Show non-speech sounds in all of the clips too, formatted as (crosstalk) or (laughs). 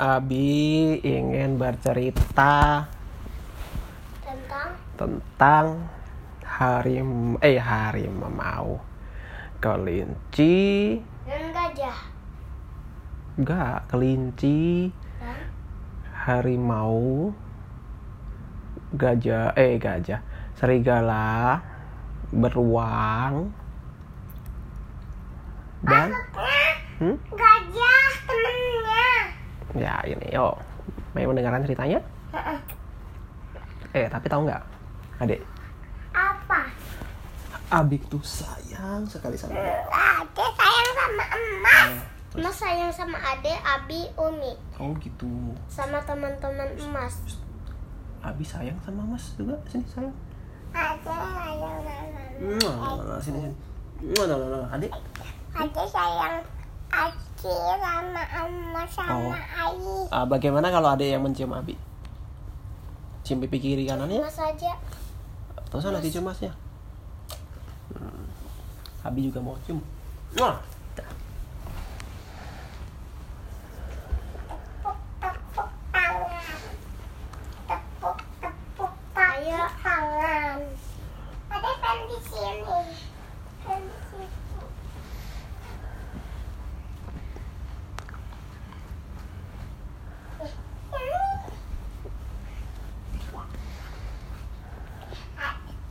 Abi ingin bercerita tentang? tentang harim eh harimau kelinci. Dan gajah. Enggak kelinci. Dan harimau. Gajah eh gajah. Serigala. Beruang. Dan? hmm? Ya ini yuk mau mendengarkan ceritanya? Eh tapi tahu nggak? Adik. Apa? Abik tuh sayang sekali sama ade sayang sama emas emas sayang sama ade abi umi. Oh gitu. Sama teman-teman emas. Abi sayang sama Mas juga. Sini sayang. Ade sayang sama sini sini. Mwah, nah, nah, Aki sama emas Oh. Ayi ah, bagaimana kalau adik yang mencium Abi? Cium pipi kiri kanannya? Emas aja. Terus sana dicium Masnya? Hmm. Abi juga mau cium. Mwah. tepuk tepuk tangan tepuk tepuk ayo tangan ada pen di sini pen di sini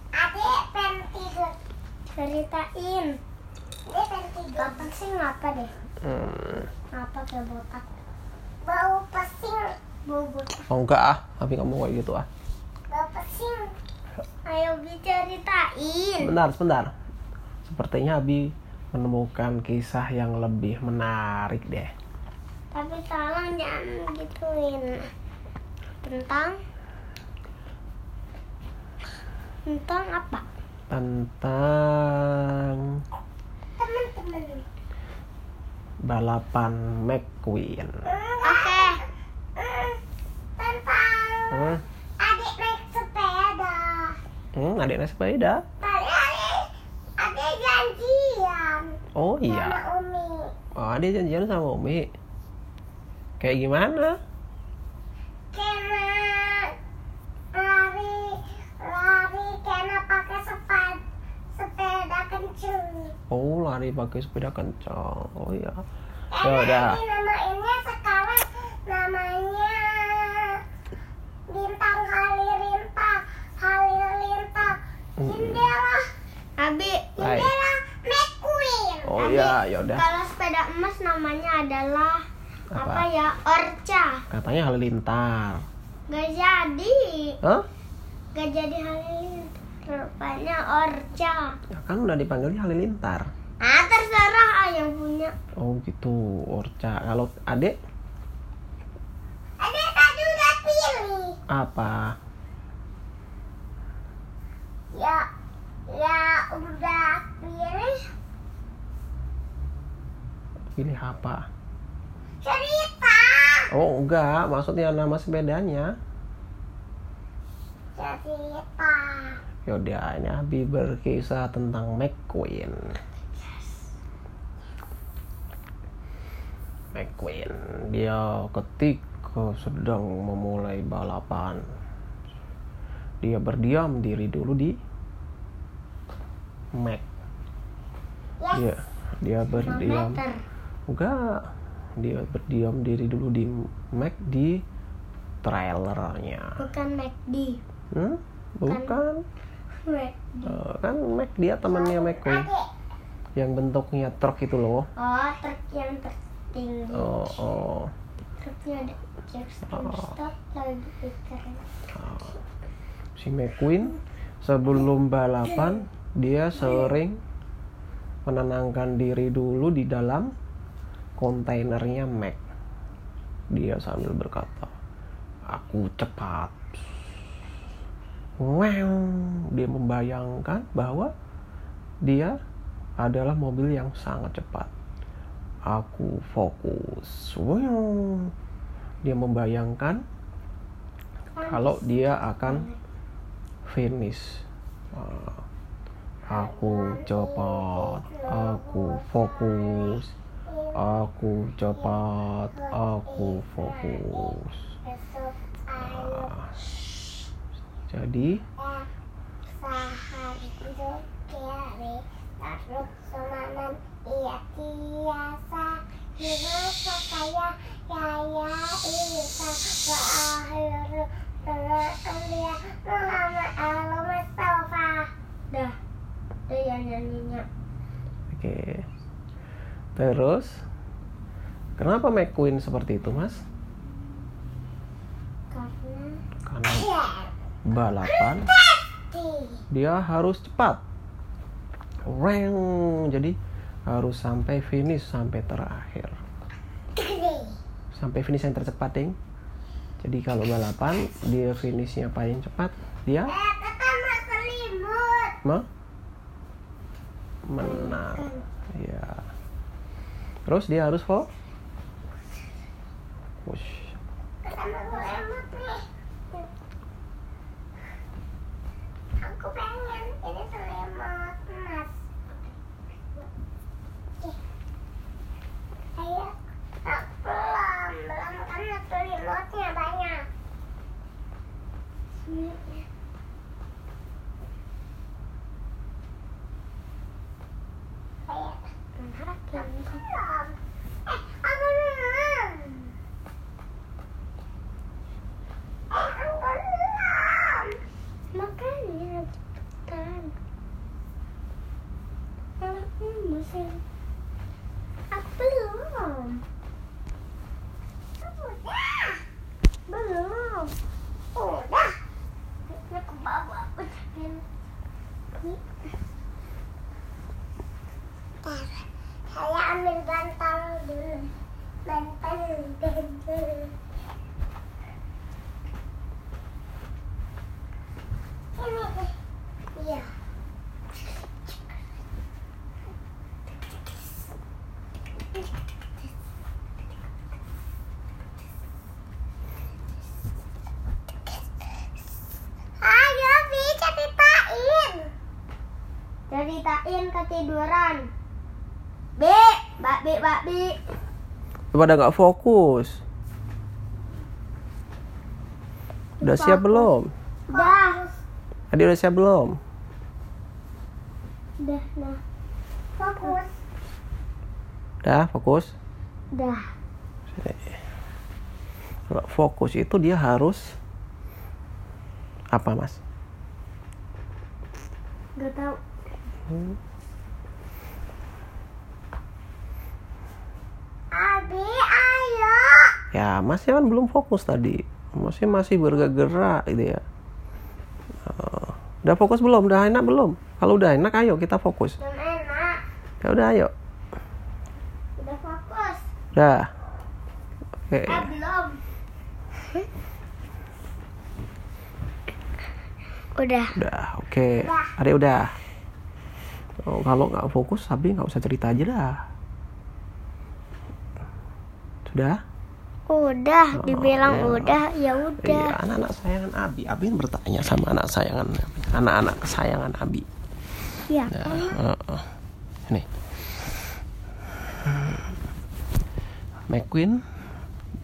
Adek pen tidur ceritain dia pen tidur Bapak sih ngapa deh Hmm. ngapa kayak botak bau pesing bau botak oh enggak ah. Abi kamu kayak gitu ah. Bau pesing ayo diceritain. Bentar, sebentar. Sepertinya Abi menemukan kisah yang lebih menarik deh. tapi tolong jangan gituin. Tentang? Tentang apa? Tentang teman-teman. balapan McQueen. oke tentang Hmm, adik naik sepeda hmm adik naik sepeda. tadi adik adik janjian Oh iya. sama umi Oh, adik janjian sama Umi. Kayak gimana? kena lari lari kena pakai sepeda sepeda kenceng Oh, lari pakai sepeda kencang. Oh iya. Ya udah. ini namanya sekarang namanya bintang halilintar halilintar Hmm. Jendela Abi jendela McQueen Oh Abi, iya, ya udah. kalau sepeda emas namanya adalah apa, Apa? ya orca Katanya halilintar. gak jadi Hah? gak jadi halilintar rupanya orca Ya kan udah dipanggilnya halilintar. ah terserah ah yang punya Oh gitu, Orca. Kalau adik ada tadi udah pilih apa? Ya ya udah pilih Pilih apa? cerita Oh enggak, maksudnya nama sepedanya. cerita Yaudah, ini Abi berkisah tentang McQueen. McQueen, dia ketika sedang memulai balapan, dia berdiam diri dulu di Mac. yes Dia dia berdiam. meter Enggak, dia berdiam diri dulu di Mac di trailernya. bukan McD Hmm? Bukan. McD Eh, kan Mac dia temannya McQueen Adik. yang bentuknya truk itu loh. oh truk yang tertinggi Oh, oh. truknya ada Jack Oh. stop keren Si McQueen sebelum balapan (clears throat) dia sering menenangkan diri dulu di dalam kontainernya Mac. Dia sambil berkata, "Aku cepat." Wow, dia membayangkan bahwa dia adalah mobil yang sangat cepat. Aku fokus. Wow. Dia membayangkan kalau dia akan finish. Ah, Aku cepat, aku fokus, aku cepat, aku fokus. Nah, jadi? Sehari itu iya biasa hidup saya Yaya Isa wa akhiru dengan Alia Muhammad al Mustafa dah udah ya nyanyinya oke. Terus kenapa McQueen seperti itu mas? Karena karena balapan. Di dia harus cepat. Reng, jadi harus sampai finish sampai terakhir. Sampai finish yang tercepat ding. Jadi kalau balapan dia finishnya paling cepat dia eh mah menang ya terus dia harus selimut nih aku pengen ini selimut emas Ih. ayo. Tak belum belum karena selimutnya banyak Sini. Ayo. Belum. Eh, aku belum. Makanya cepetan. Aku mesin. Aku belum. Udah. Belum. Udah. Ini ke bawah. Udah. Ini. Ntar, Saya ambil bantal dulu. Bantal dulu. Ini deh. Iya. Ayo, Bi, ceritain. Ceritain ketiduran. B, Mbak B, Mbak B. pada nggak fokus udah siap belum Dah. Adi udah siap belum Dah, nah. Fokus. udah fokus Dah. kalau fokus itu dia harus apa mas Gak tau. Abi, ayo. Ya masnya kan belum fokus tadi. Masih masih bergerak gitu ya. Eh, udah fokus belum? Udah enak belum? Kalau udah enak ayo kita fokus. Ya udah ayo. Udah fokus. udah. Oke. Eh, belum. Udah. udah oke. Adik udah. Oh, kalau nggak fokus Abi nggak usah cerita aja dah. Sudah Udah, dibilang ya. udah, ya Iya, udah. anak-anak sayangan Abi. Abi kan bertanya sama anak sayangan anak-anak kesayangan Abi. Ya. Nah, heeh. Ini. Hmm. McQueen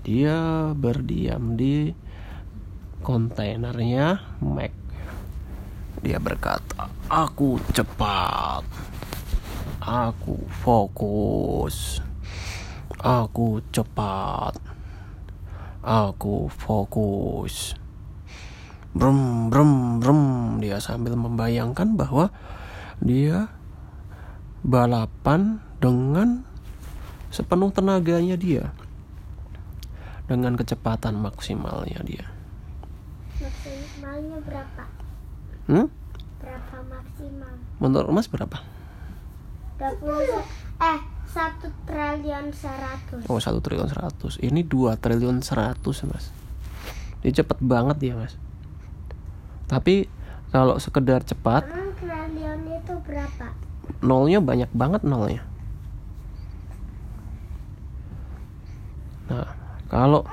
dia berdiam di kontainernya Mac. Dia berkata, "Aku cepat. Aku fokus. Aku cepat. Aku fokus." Brum brum brum dia sambil membayangkan bahwa dia balapan dengan sepenuh tenaganya dia dengan kecepatan maksimalnya dia Maksimalnya berapa? hmm? Berapa maksimal? menurut mas berapa 20 eh 1 triliun 100. oh satu triliun seratus. Ini dua triliun seratus mas. Dia cepet banget dia mas. Tapi kalau sekedar cepat Emang triliun itu berapa? nolnya banyak banget nolnya. Nah kalau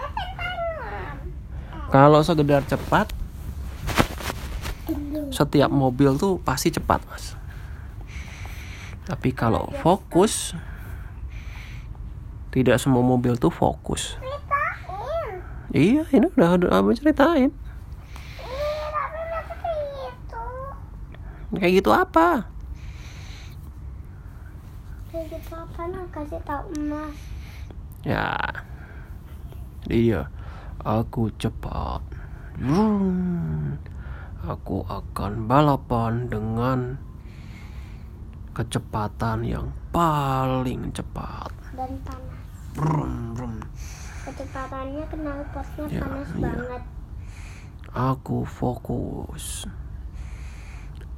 kalau sekedar cepat setiap mobil tuh pasti cepat mas. Tapi kalau fokus tidak semua mobil tuh fokus Iya, ini udah udah abang ceritain. Tapi kayak gitu. Kayak gitu apa? Kayak gitu apa nah kasih tau emas. Ya. Iya. Aku cepat. Vroom. Aku akan balapan dengan kecepatan yang paling cepat. dan panas. Kecepatannya kenal posnya Ya, panas iya. banget. Aku fokus.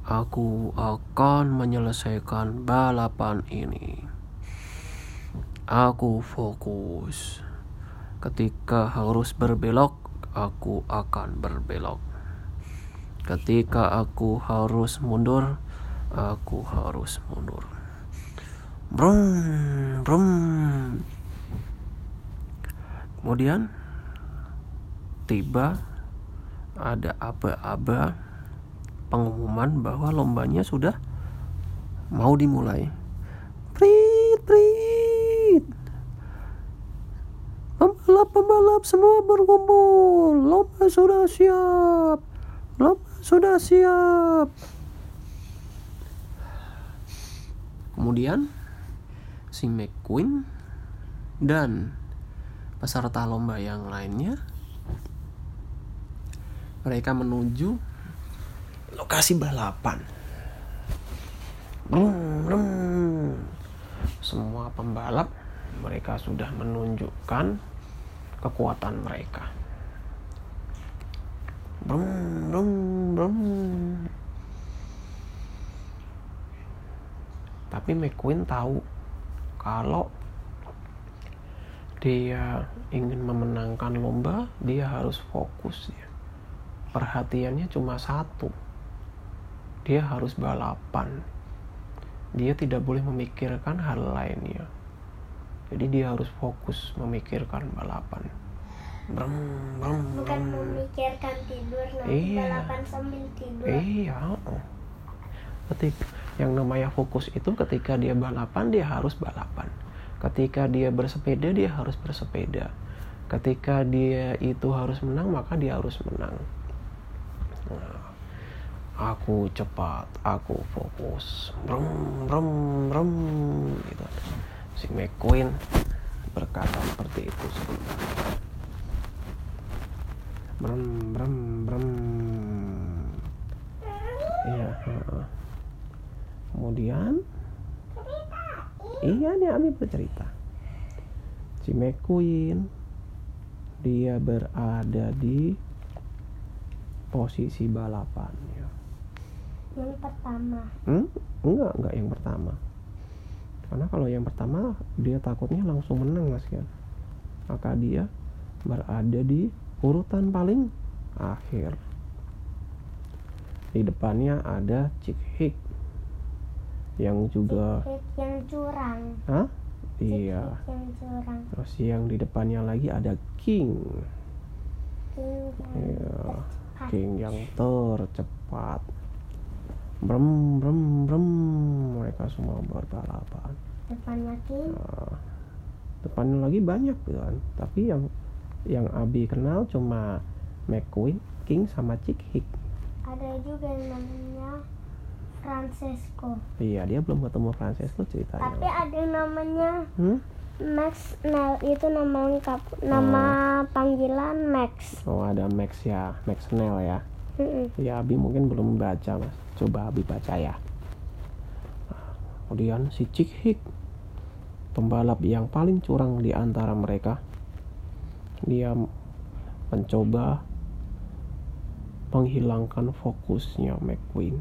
Aku akan menyelesaikan balapan ini. Aku fokus. Ketika harus berbelok, aku akan berbelok. Ketika aku harus mundur, aku harus mundur. Brum, brum. Kemudian tiba ada aba-aba pengumuman bahwa lombanya sudah mau dimulai. Prit, prit. Pembalap-pembalap semua berkumpul. Lomba sudah siap. Lomba sudah siap. Kemudian si McQueen dan peserta lomba yang lainnya mereka menuju lokasi balapan. Brum, brum. Semua pembalap mereka sudah menunjukkan kekuatan mereka. Brum, brum, brum. Tapi McQueen tahu kalau dia ingin memenangkan lomba, dia harus fokus ya perhatiannya cuma satu. Dia harus balapan. Dia tidak boleh memikirkan hal lainnya. Jadi dia harus fokus memikirkan balapan. Brum, brum, Bukan memikirkan tidur nanti Iya. balapan sambil tidur. Iya. Ketika yang namanya fokus itu ketika dia balapan dia harus balapan. Ketika dia bersepeda dia harus bersepeda. Ketika dia itu harus menang maka dia harus menang. Nah, aku cepat, aku fokus. Brum, brum, brum, gitu. Si McQueen berkata seperti itu sebenarnya. Brum, brum. Iya. Kemudian, iya nih Abi bercerita. Si McQueen dia berada di posisi balapan ya. Yang pertama. Hmm? Enggak, enggak yang pertama. Karena kalau yang pertama dia takutnya langsung menang mas kan. Maka dia berada di urutan paling akhir. Di depannya ada Chick Hick yang juga, Cik yang curang. hah? Cik Iya. yang curang. Terus yang di depannya lagi ada King. King yang Iya. tercepat. King yang tercepat. Brem, brem, brem. Mereka semua berbalapan. Depannya King. Nah, depannya lagi banyak kan tapi yang yang Abi kenal cuma McQueen, King sama Chick Hick Ada juga yang namanya Francesco. iya dia belum ketemu Francesco ceritanya Tapi ada namanya hmm? Max Nell itu nama lengkap. Nama panggilan Max. oh ada Max ya Max Snell ya Mm-mm. ya Abi mungkin belum baca mas coba Abi baca ya Nah, kemudian si Chick Hick pembalap yang paling curang di antara mereka dia mencoba menghilangkan fokusnya McQueen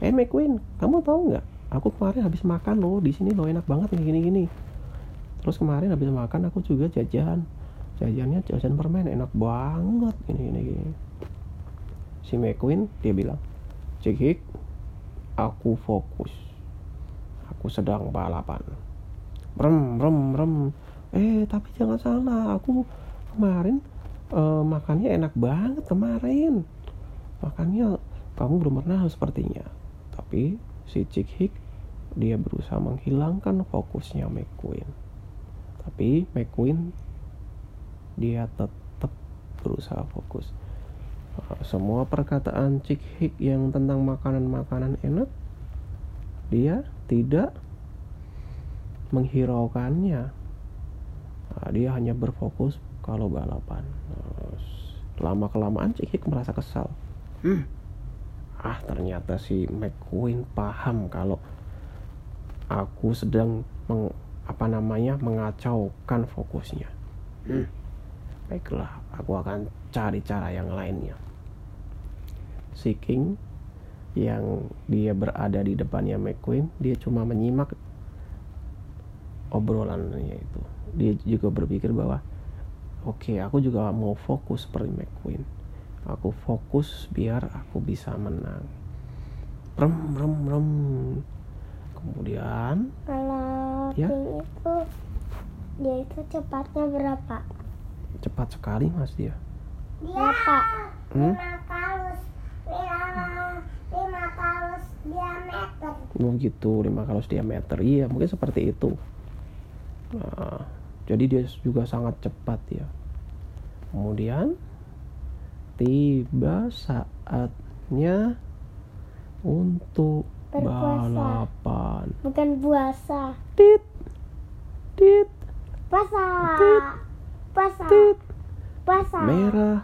eh McQueen kamu tahu nggak? Aku kemarin habis makan loh di sini loh enak banget nih gini gini terus kemarin habis makan aku juga jajan. Jajannya jajan permen enak banget gini gini si McQueen dia bilang Cik Hik aku fokus. Aku sedang balapan. Brem brem brem. Eh tapi jangan salah aku kemarin eh, makannya enak banget kemarin. Makannya kamu belum pernah sepertinya tapi si Hik dia berusaha menghilangkan fokusnya McQueen. Tapi McQueen dia tetap berusaha fokus. Uh, semua perkataan Cik Hik yang tentang makanan-makanan enak dia tidak menghiraukannya. Nah, dia hanya berfokus kalau balapan. Lama kelamaan Cik Hik merasa kesal. Hmm. Ah ternyata si McQueen paham kalau aku sedang meng, apa namanya mengacaukan fokusnya. Hmm. baiklah aku akan cari cara yang lainnya. Si King yang dia berada di depannya McQueen dia cuma menyimak obrolannya itu. Dia juga berpikir bahwa oke okay, aku juga mau fokus seperti McQueen aku fokus biar aku bisa menang rem rem rem kemudian Kalau Ya. Itu dia itu cepatnya berapa? cepat sekali mas dia Berapa? Hmm? Lima kalus, lima, lima kalus diameter. begitu 5 kalus diameter iya mungkin seperti itu nah, jadi dia juga sangat cepat ya kemudian tiba saatnya untuk Berpuasa. balapan Bukan puasa. tit tit Puasa. Tit. Puasa. tit Puasa. merah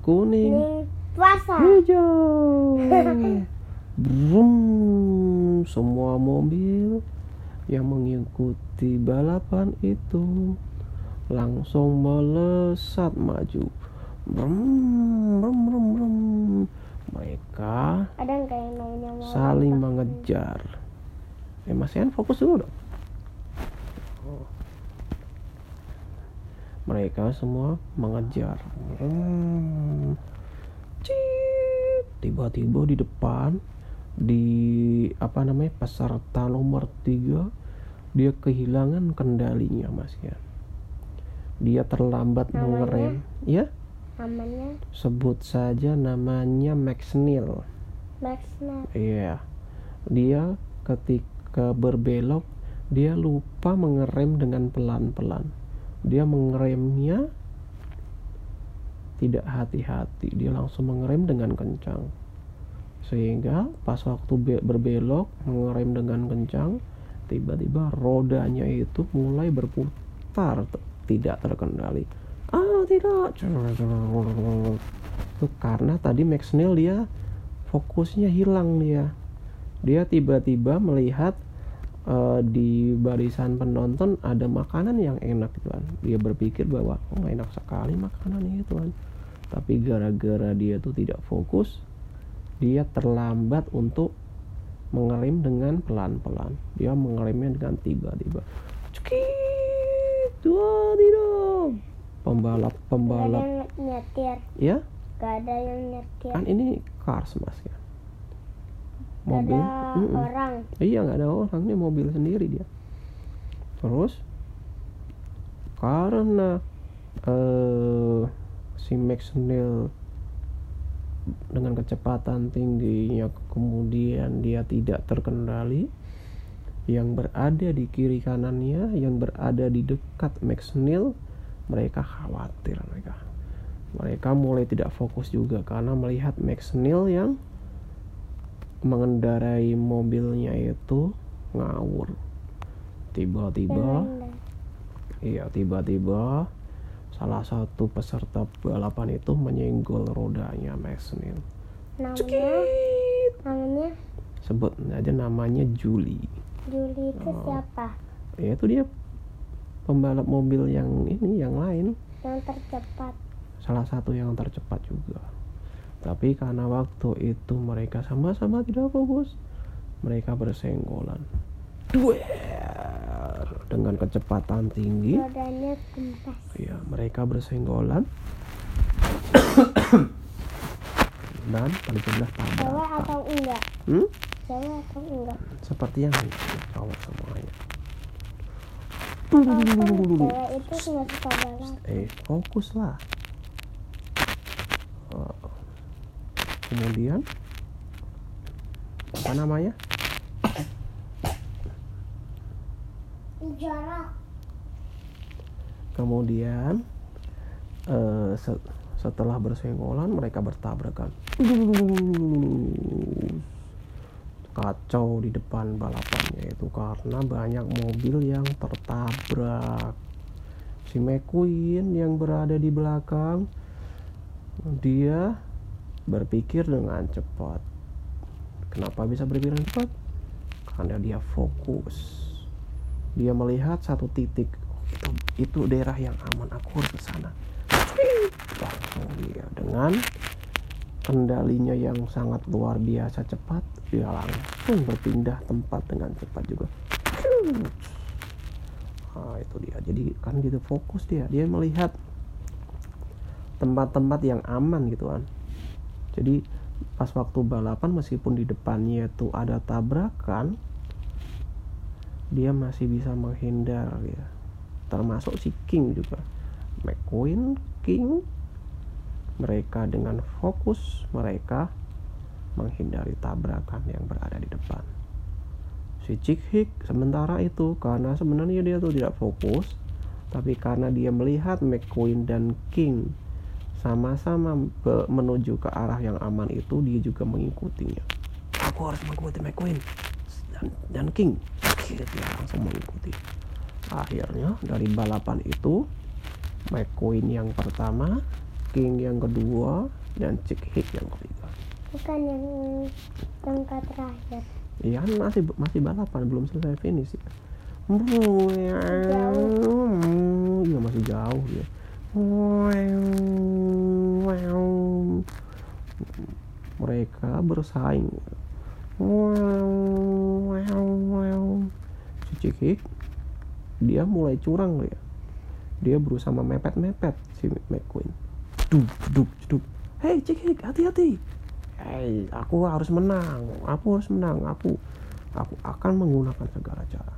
kuning puasa. hijau (laughs) Brum, semua mobil yang mengikuti balapan itu langsung melesat maju Brum, brum, brum, brum. mereka Ada nggak yang namanya mau saling apa? mengejar. Eh Mas Ian fokus dulu dong. Mereka semua mengejar. Hmm. Tiba-tiba di depan di apa namanya peserta nomor tiga dia kehilangan kendalinya Mas Ian. Dia terlambat mengerem. Ya Namanya sebut saja namanya Max Neil Maxnet. Iya. Dia ketika berbelok dia lupa mengerem dengan pelan-pelan. Dia mengeremnya tidak hati-hati. Dia langsung mengerem dengan kencang. Sehingga pas waktu be- berbelok mengerem dengan kencang, tiba-tiba rodanya itu mulai berputar tidak terkendali. Ah, tidak. Itu karena tadi Max Neil dia fokusnya hilang dia dia tiba-tiba melihat eh, di barisan penonton ada makanan yang enak tuan. Dia berpikir bahwa oh enak sekali makanan ini tuan. Tapi gara-gara dia tuh tidak fokus dia terlambat untuk mengerem dengan pelan-pelan. Dia mengeremnya dengan tiba-tiba. Cekit, dua tidak pembalap Gak ada pembalap yang nyetir. ya Gak ada yang nyetir. kan ini cars mas ya Gak mobil ada Mm-mm. orang. iya nggak ada orang ini mobil sendiri dia terus karena eh si Max Neil dengan kecepatan tingginya kemudian dia tidak terkendali yang berada di kiri kanannya yang berada di dekat Max Neil mereka khawatir mereka. Mereka mulai tidak fokus juga karena melihat Max Neil yang mengendarai mobilnya itu ngawur. Tiba-tiba iya tiba-tiba salah satu peserta balapan itu menyenggol rodanya Max Neil. Namanya, namanya? Sebut aja namanya Julie. Juli itu Oh. siapa? ya itu dia pembalap mobil yang ini yang lain Yang tercepat. salah satu yang tercepat juga tapi karena waktu itu mereka sama-sama tidak fokus mereka bersenggolan Duer! dengan kecepatan tinggi Rodanya ya mereka bersenggolan dan terjadilah Cewek tabrakan atau enggak? hmm? Cewek atau enggak? seperti yang ini cowok semuanya Itu suka balap. eh fokus lah Oh. kemudian apa namanya Jorok. kemudian eh, se- setelah bersenggolan mereka bertabrakan kacau di depan balapannya itu karena banyak mobil yang tertabrak. Si McQueen yang berada di belakang dia berpikir dengan cepat. Kenapa bisa berpikir dengan cepat? Karena dia fokus. Dia melihat satu titik. Itu itu daerah yang aman. Aku harus ke sana. Langsung dia dengan kendalinya yang sangat luar biasa cepat dia langsung berpindah tempat dengan cepat juga. Nah itu dia. Jadi kan gitu fokus dia. Dia melihat tempat-tempat yang aman gitu kan. Jadi pas waktu balapan meskipun di depannya itu ada tabrakan dia masih bisa menghindar ya. Termasuk si King juga. McQueen King mereka dengan fokus mereka menghindari tabrakan yang berada di depan. Si Chick Hick sementara itu karena sebenarnya dia tuh tidak fokus tapi karena dia melihat McQueen dan King sama-sama menuju ke arah yang aman itu dia juga mengikutinya. Aku harus mengikuti McQueen dan, dan King. Dia langsung mengikuti. Akhirnya dari balapan itu McQueen yang pertama King yang kedua dan Chick Hick yang ketiga bukan yang tempat terakhir Iya masih masih balapan belum selesai finish ya. Iya masih jauh ya. Mereka bersaing. Si Cikik dia mulai curang ya. Dia berusaha memepet-mepet si McQueen. Duk, duk, duk. Hei Cikik, hati-hati. Hei, aku harus menang. Aku harus menang. Aku aku akan menggunakan segala cara.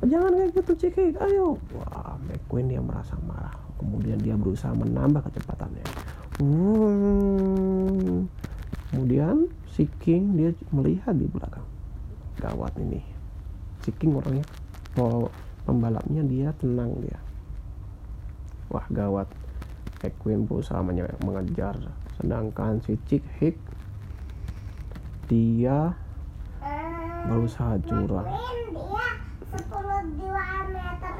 "Oh, Jangan kayak gitu, Cikik. Ayo. Wah, McQueen dia merasa marah. Kemudian dia berusaha menambah kecepatannya. Hmm. Kemudian si King dia melihat di belakang. Gawat ini. Si King orangnya pembalapnya dia tenang dia. Wah, gawat. McQueen berusaha mengejar sedangkan si Chick Hick dia berusaha curang McQueen dia 10 meter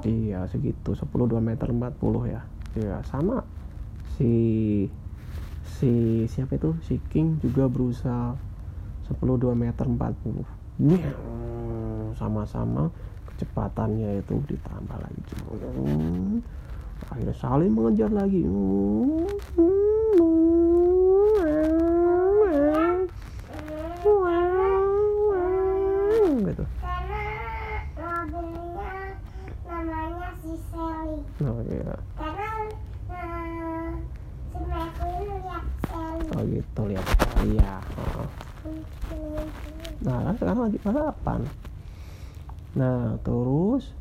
40 iya segitu. 10 2 meter 40 ya. Ya sama si si siapa itu? Si King juga berusaha 10 2 meter 40 Nyang. sama-sama kecepatannya itu ditambah lagi. Akhirnya saling mengejar lagi gitu oh iya oh gitu lihat oh. Nah, sekarang lagi balapan. Nah, terus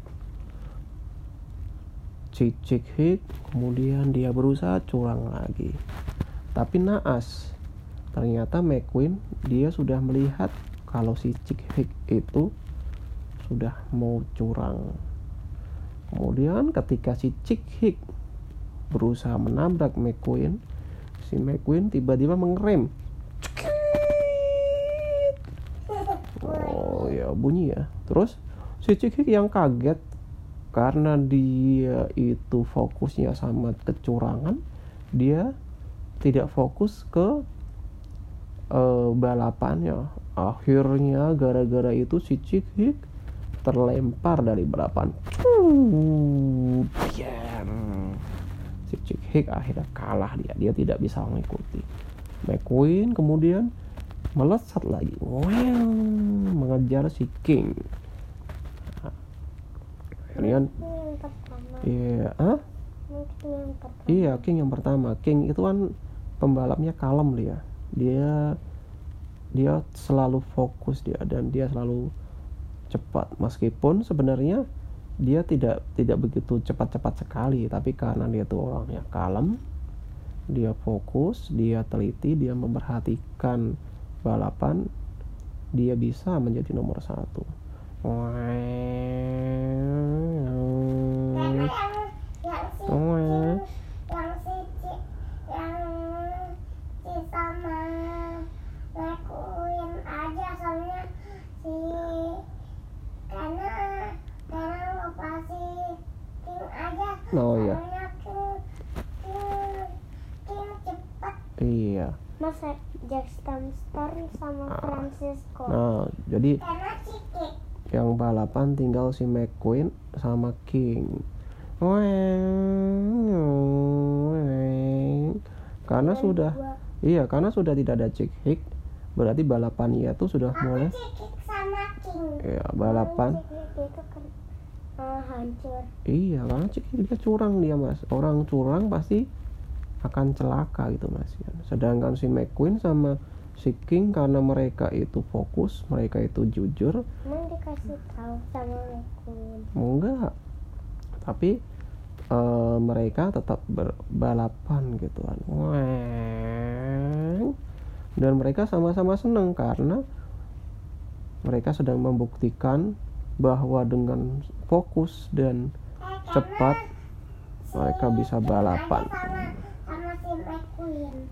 si Chick Hick kemudian dia berusaha curang lagi. Tapi naas. Ternyata McQueen dia sudah melihat kalau si Chick Hick itu sudah mau curang. Kemudian ketika si Chick Hick berusaha menabrak McQueen, si McQueen tiba-tiba mengerem. Oh ya bunyi ya. Terus si Cikik yang kaget karena dia itu fokusnya sama kecurangan, dia tidak fokus ke eh, balapannya. Akhirnya gara-gara itu si Cikik terlempar dari balapan. Diam. Si Cikik akhirnya kalah dia. Dia tidak bisa mengikuti. McQueen kemudian melesat lagi wow, mengejar si King pertama. Iya. Ah yang pertama. Iya King yang pertama. King itu kan pembalapnya kalem dia. Dia dia selalu fokus dia dan dia selalu cepat. Meskipun sebenarnya dia tidak tidak begitu cepat-cepat sekali tapi karena dia tuh orangnya kalem dia fokus dia teliti dia memperhatikan balapan dia bisa menjadi nomor satu. Karena yang, yang si yang si sama ngelakuin aja soalnya si karena karena mau pasti King aja oh iya. King, King, King iya. iya. Mas Jackson Story sama ah. Francisco? Nah jadi yang balapan tinggal si McQueen sama King karena sudah iya karena sudah tidak ada Chick Hick berarti balapannya itu sudah Aku mulai Ciki sama King. ya balapan itu kan eh, hancur. iya karena Chick Hick dia curang dia mas orang curang pasti akan celaka gitu mas sedangkan si McQueen sama si King karena mereka itu fokus mereka itu jujur Emang dikasih tahu sama McQueen. enggak tapi eh, mereka tetap berbalapan gitu kan dan mereka sama-sama senang karena mereka sedang membuktikan bahwa dengan fokus dan cepat mereka bisa balapan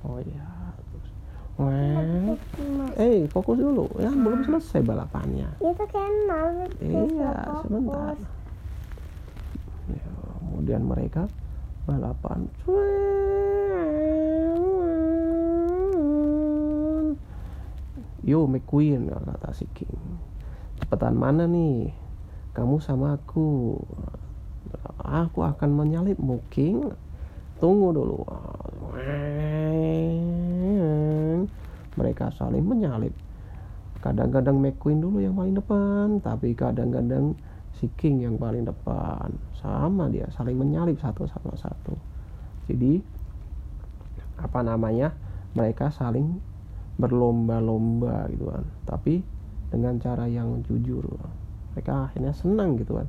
oh iya. Mas. eh fokus dulu ya belum selesai balapannya Itu kan mau Iya, sebentar. Ya, kemudian mereka balapan. Yo McQueen kata si King. Cepetan mana nih? Kamu sama aku. Aku akan menyalipmu King. Tunggu dulu. Mereka saling menyalip. Kadang-kadang McQueen dulu yang paling depan, tapi kadang-kadang si King yang paling depan. Sama dia, saling menyalip satu sama satu. Jadi apa namanya? Mereka saling berlomba-lomba gitu kan. Tapi dengan cara yang jujur. Mereka akhirnya senang gitu kan.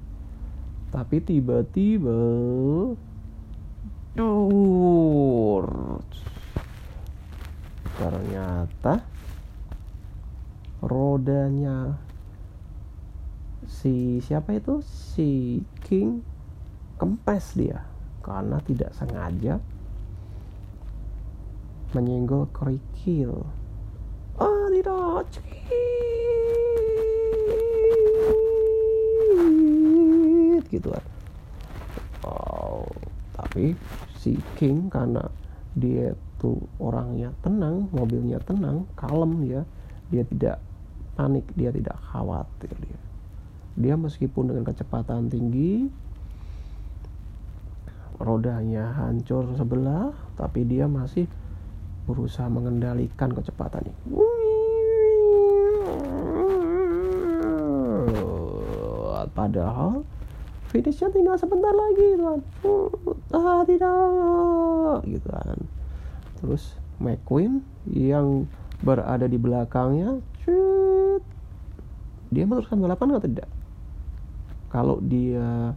Tapi tiba-tiba dur ternyata rodanya si siapa itu? Si King kempes dia karena tidak sengaja menyenggol kerikil. Ah tidak Cekit, gitu kan. Oh tapi si King karena dia tuh orangnya tenang mobilnya tenang kalem dia dia tidak panik dia tidak khawatir dia dia meskipun dengan kecepatan tinggi rodanya hancur sebelah tapi dia masih berusaha mengendalikan kecepatannya padahal finishnya tinggal sebentar lagi tuan. Ah tidak gitu kan. Terus McQueen yang berada di belakangnya dia meneruskan balapan atau tidak kalau dia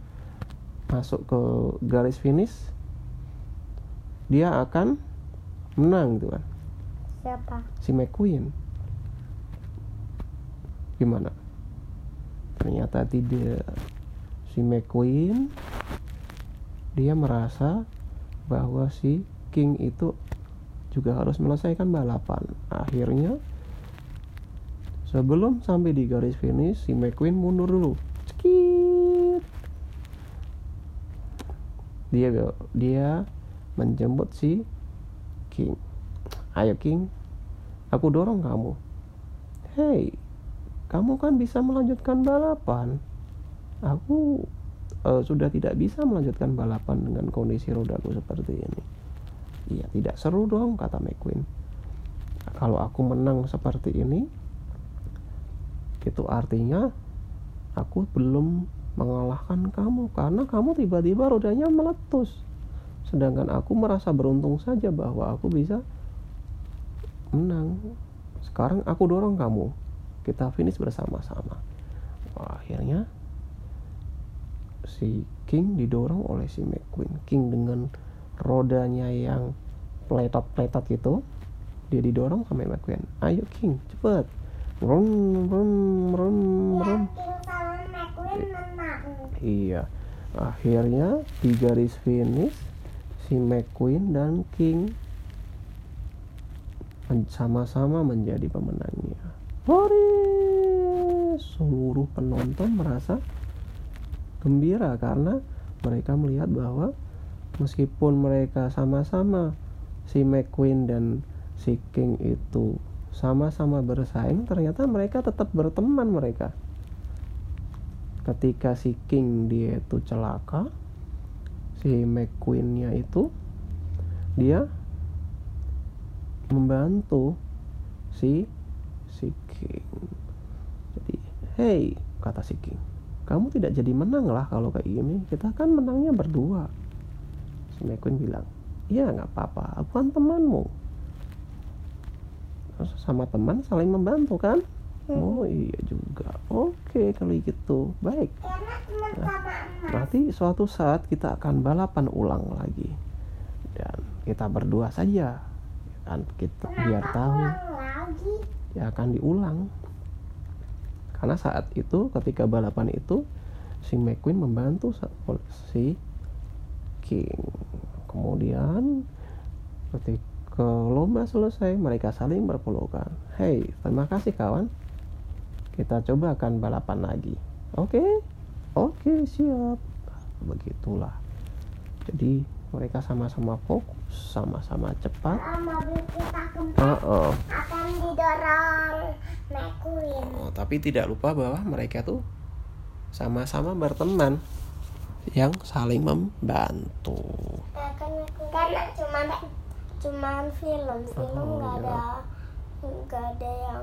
masuk ke garis finish dia akan menang gitu kan. Siapa? si McQueen. Gimana? Ternyata tidak. Si McQueen dia merasa bahwa si King itu juga harus menyelesaikan balapan. Akhirnya sebelum sampai di garis finish si McQueen mundur dulu Cekit. Dia dia menjemput si King. Ayo King. Aku dorong kamu. Hey kamu kan bisa melanjutkan balapan. Aku eh, sudah tidak bisa melanjutkan balapan dengan kondisi rodaku seperti ini. Iya tidak seru dong kata McQueen. Kalau aku menang seperti ini itu artinya aku belum mengalahkan kamu karena kamu tiba-tiba rodanya meletus. Sedangkan aku merasa beruntung saja bahwa aku bisa menang. Sekarang aku dorong kamu. Kita finish bersama-sama. Akhirnya si King didorong oleh si McQueen. King dengan rodanya yang peletot-peletot gitu dia didorong sama McQueen. Ayo King cepet. Rum rum rum rum King sama McQueen menang. Iya. Akhirnya di garis finish si McQueen dan King sama-sama menjadi pemenangnya. Hore! seluruh penonton merasa gembira karena mereka melihat bahwa meskipun mereka sama-sama si McQueen dan si King itu sama-sama bersaing ternyata mereka tetap berteman mereka ketika si King dia itu celaka si McQueen-nya itu dia membantu si si King. Jadi hey kata si King kamu tidak jadi menang lah kalau kayak gini. Kita kan menangnya berdua. Si McQueen bilang iya nggak apa-apa. Aku kan temanmu. Sama teman saling membantu kan oh iya juga. Oke kalau gitu. Baik. Emak. Berarti suatu saat kita akan balapan ulang lagi. Dan kita berdua saja. Kan kita biar tahu. Ya akan diulang. Karena saat itu ketika balapan itu si McQueen membantu si King. Kemudian ketika lomba selesai mereka saling berpelukan. Hey terima kasih kawan kita coba akan balapan lagi. Oke? Oke siap. Begitulah. Jadi mereka sama-sama fokus sama-sama cepat. Mobil kita kempes Uh-uh. akan didorong. McQueen. Oh, tapi tidak lupa bahwa mereka tuh sama-sama berteman yang saling membantu. Karena cuma cuman film, film Oh, nggak iya. ada nggak ada yang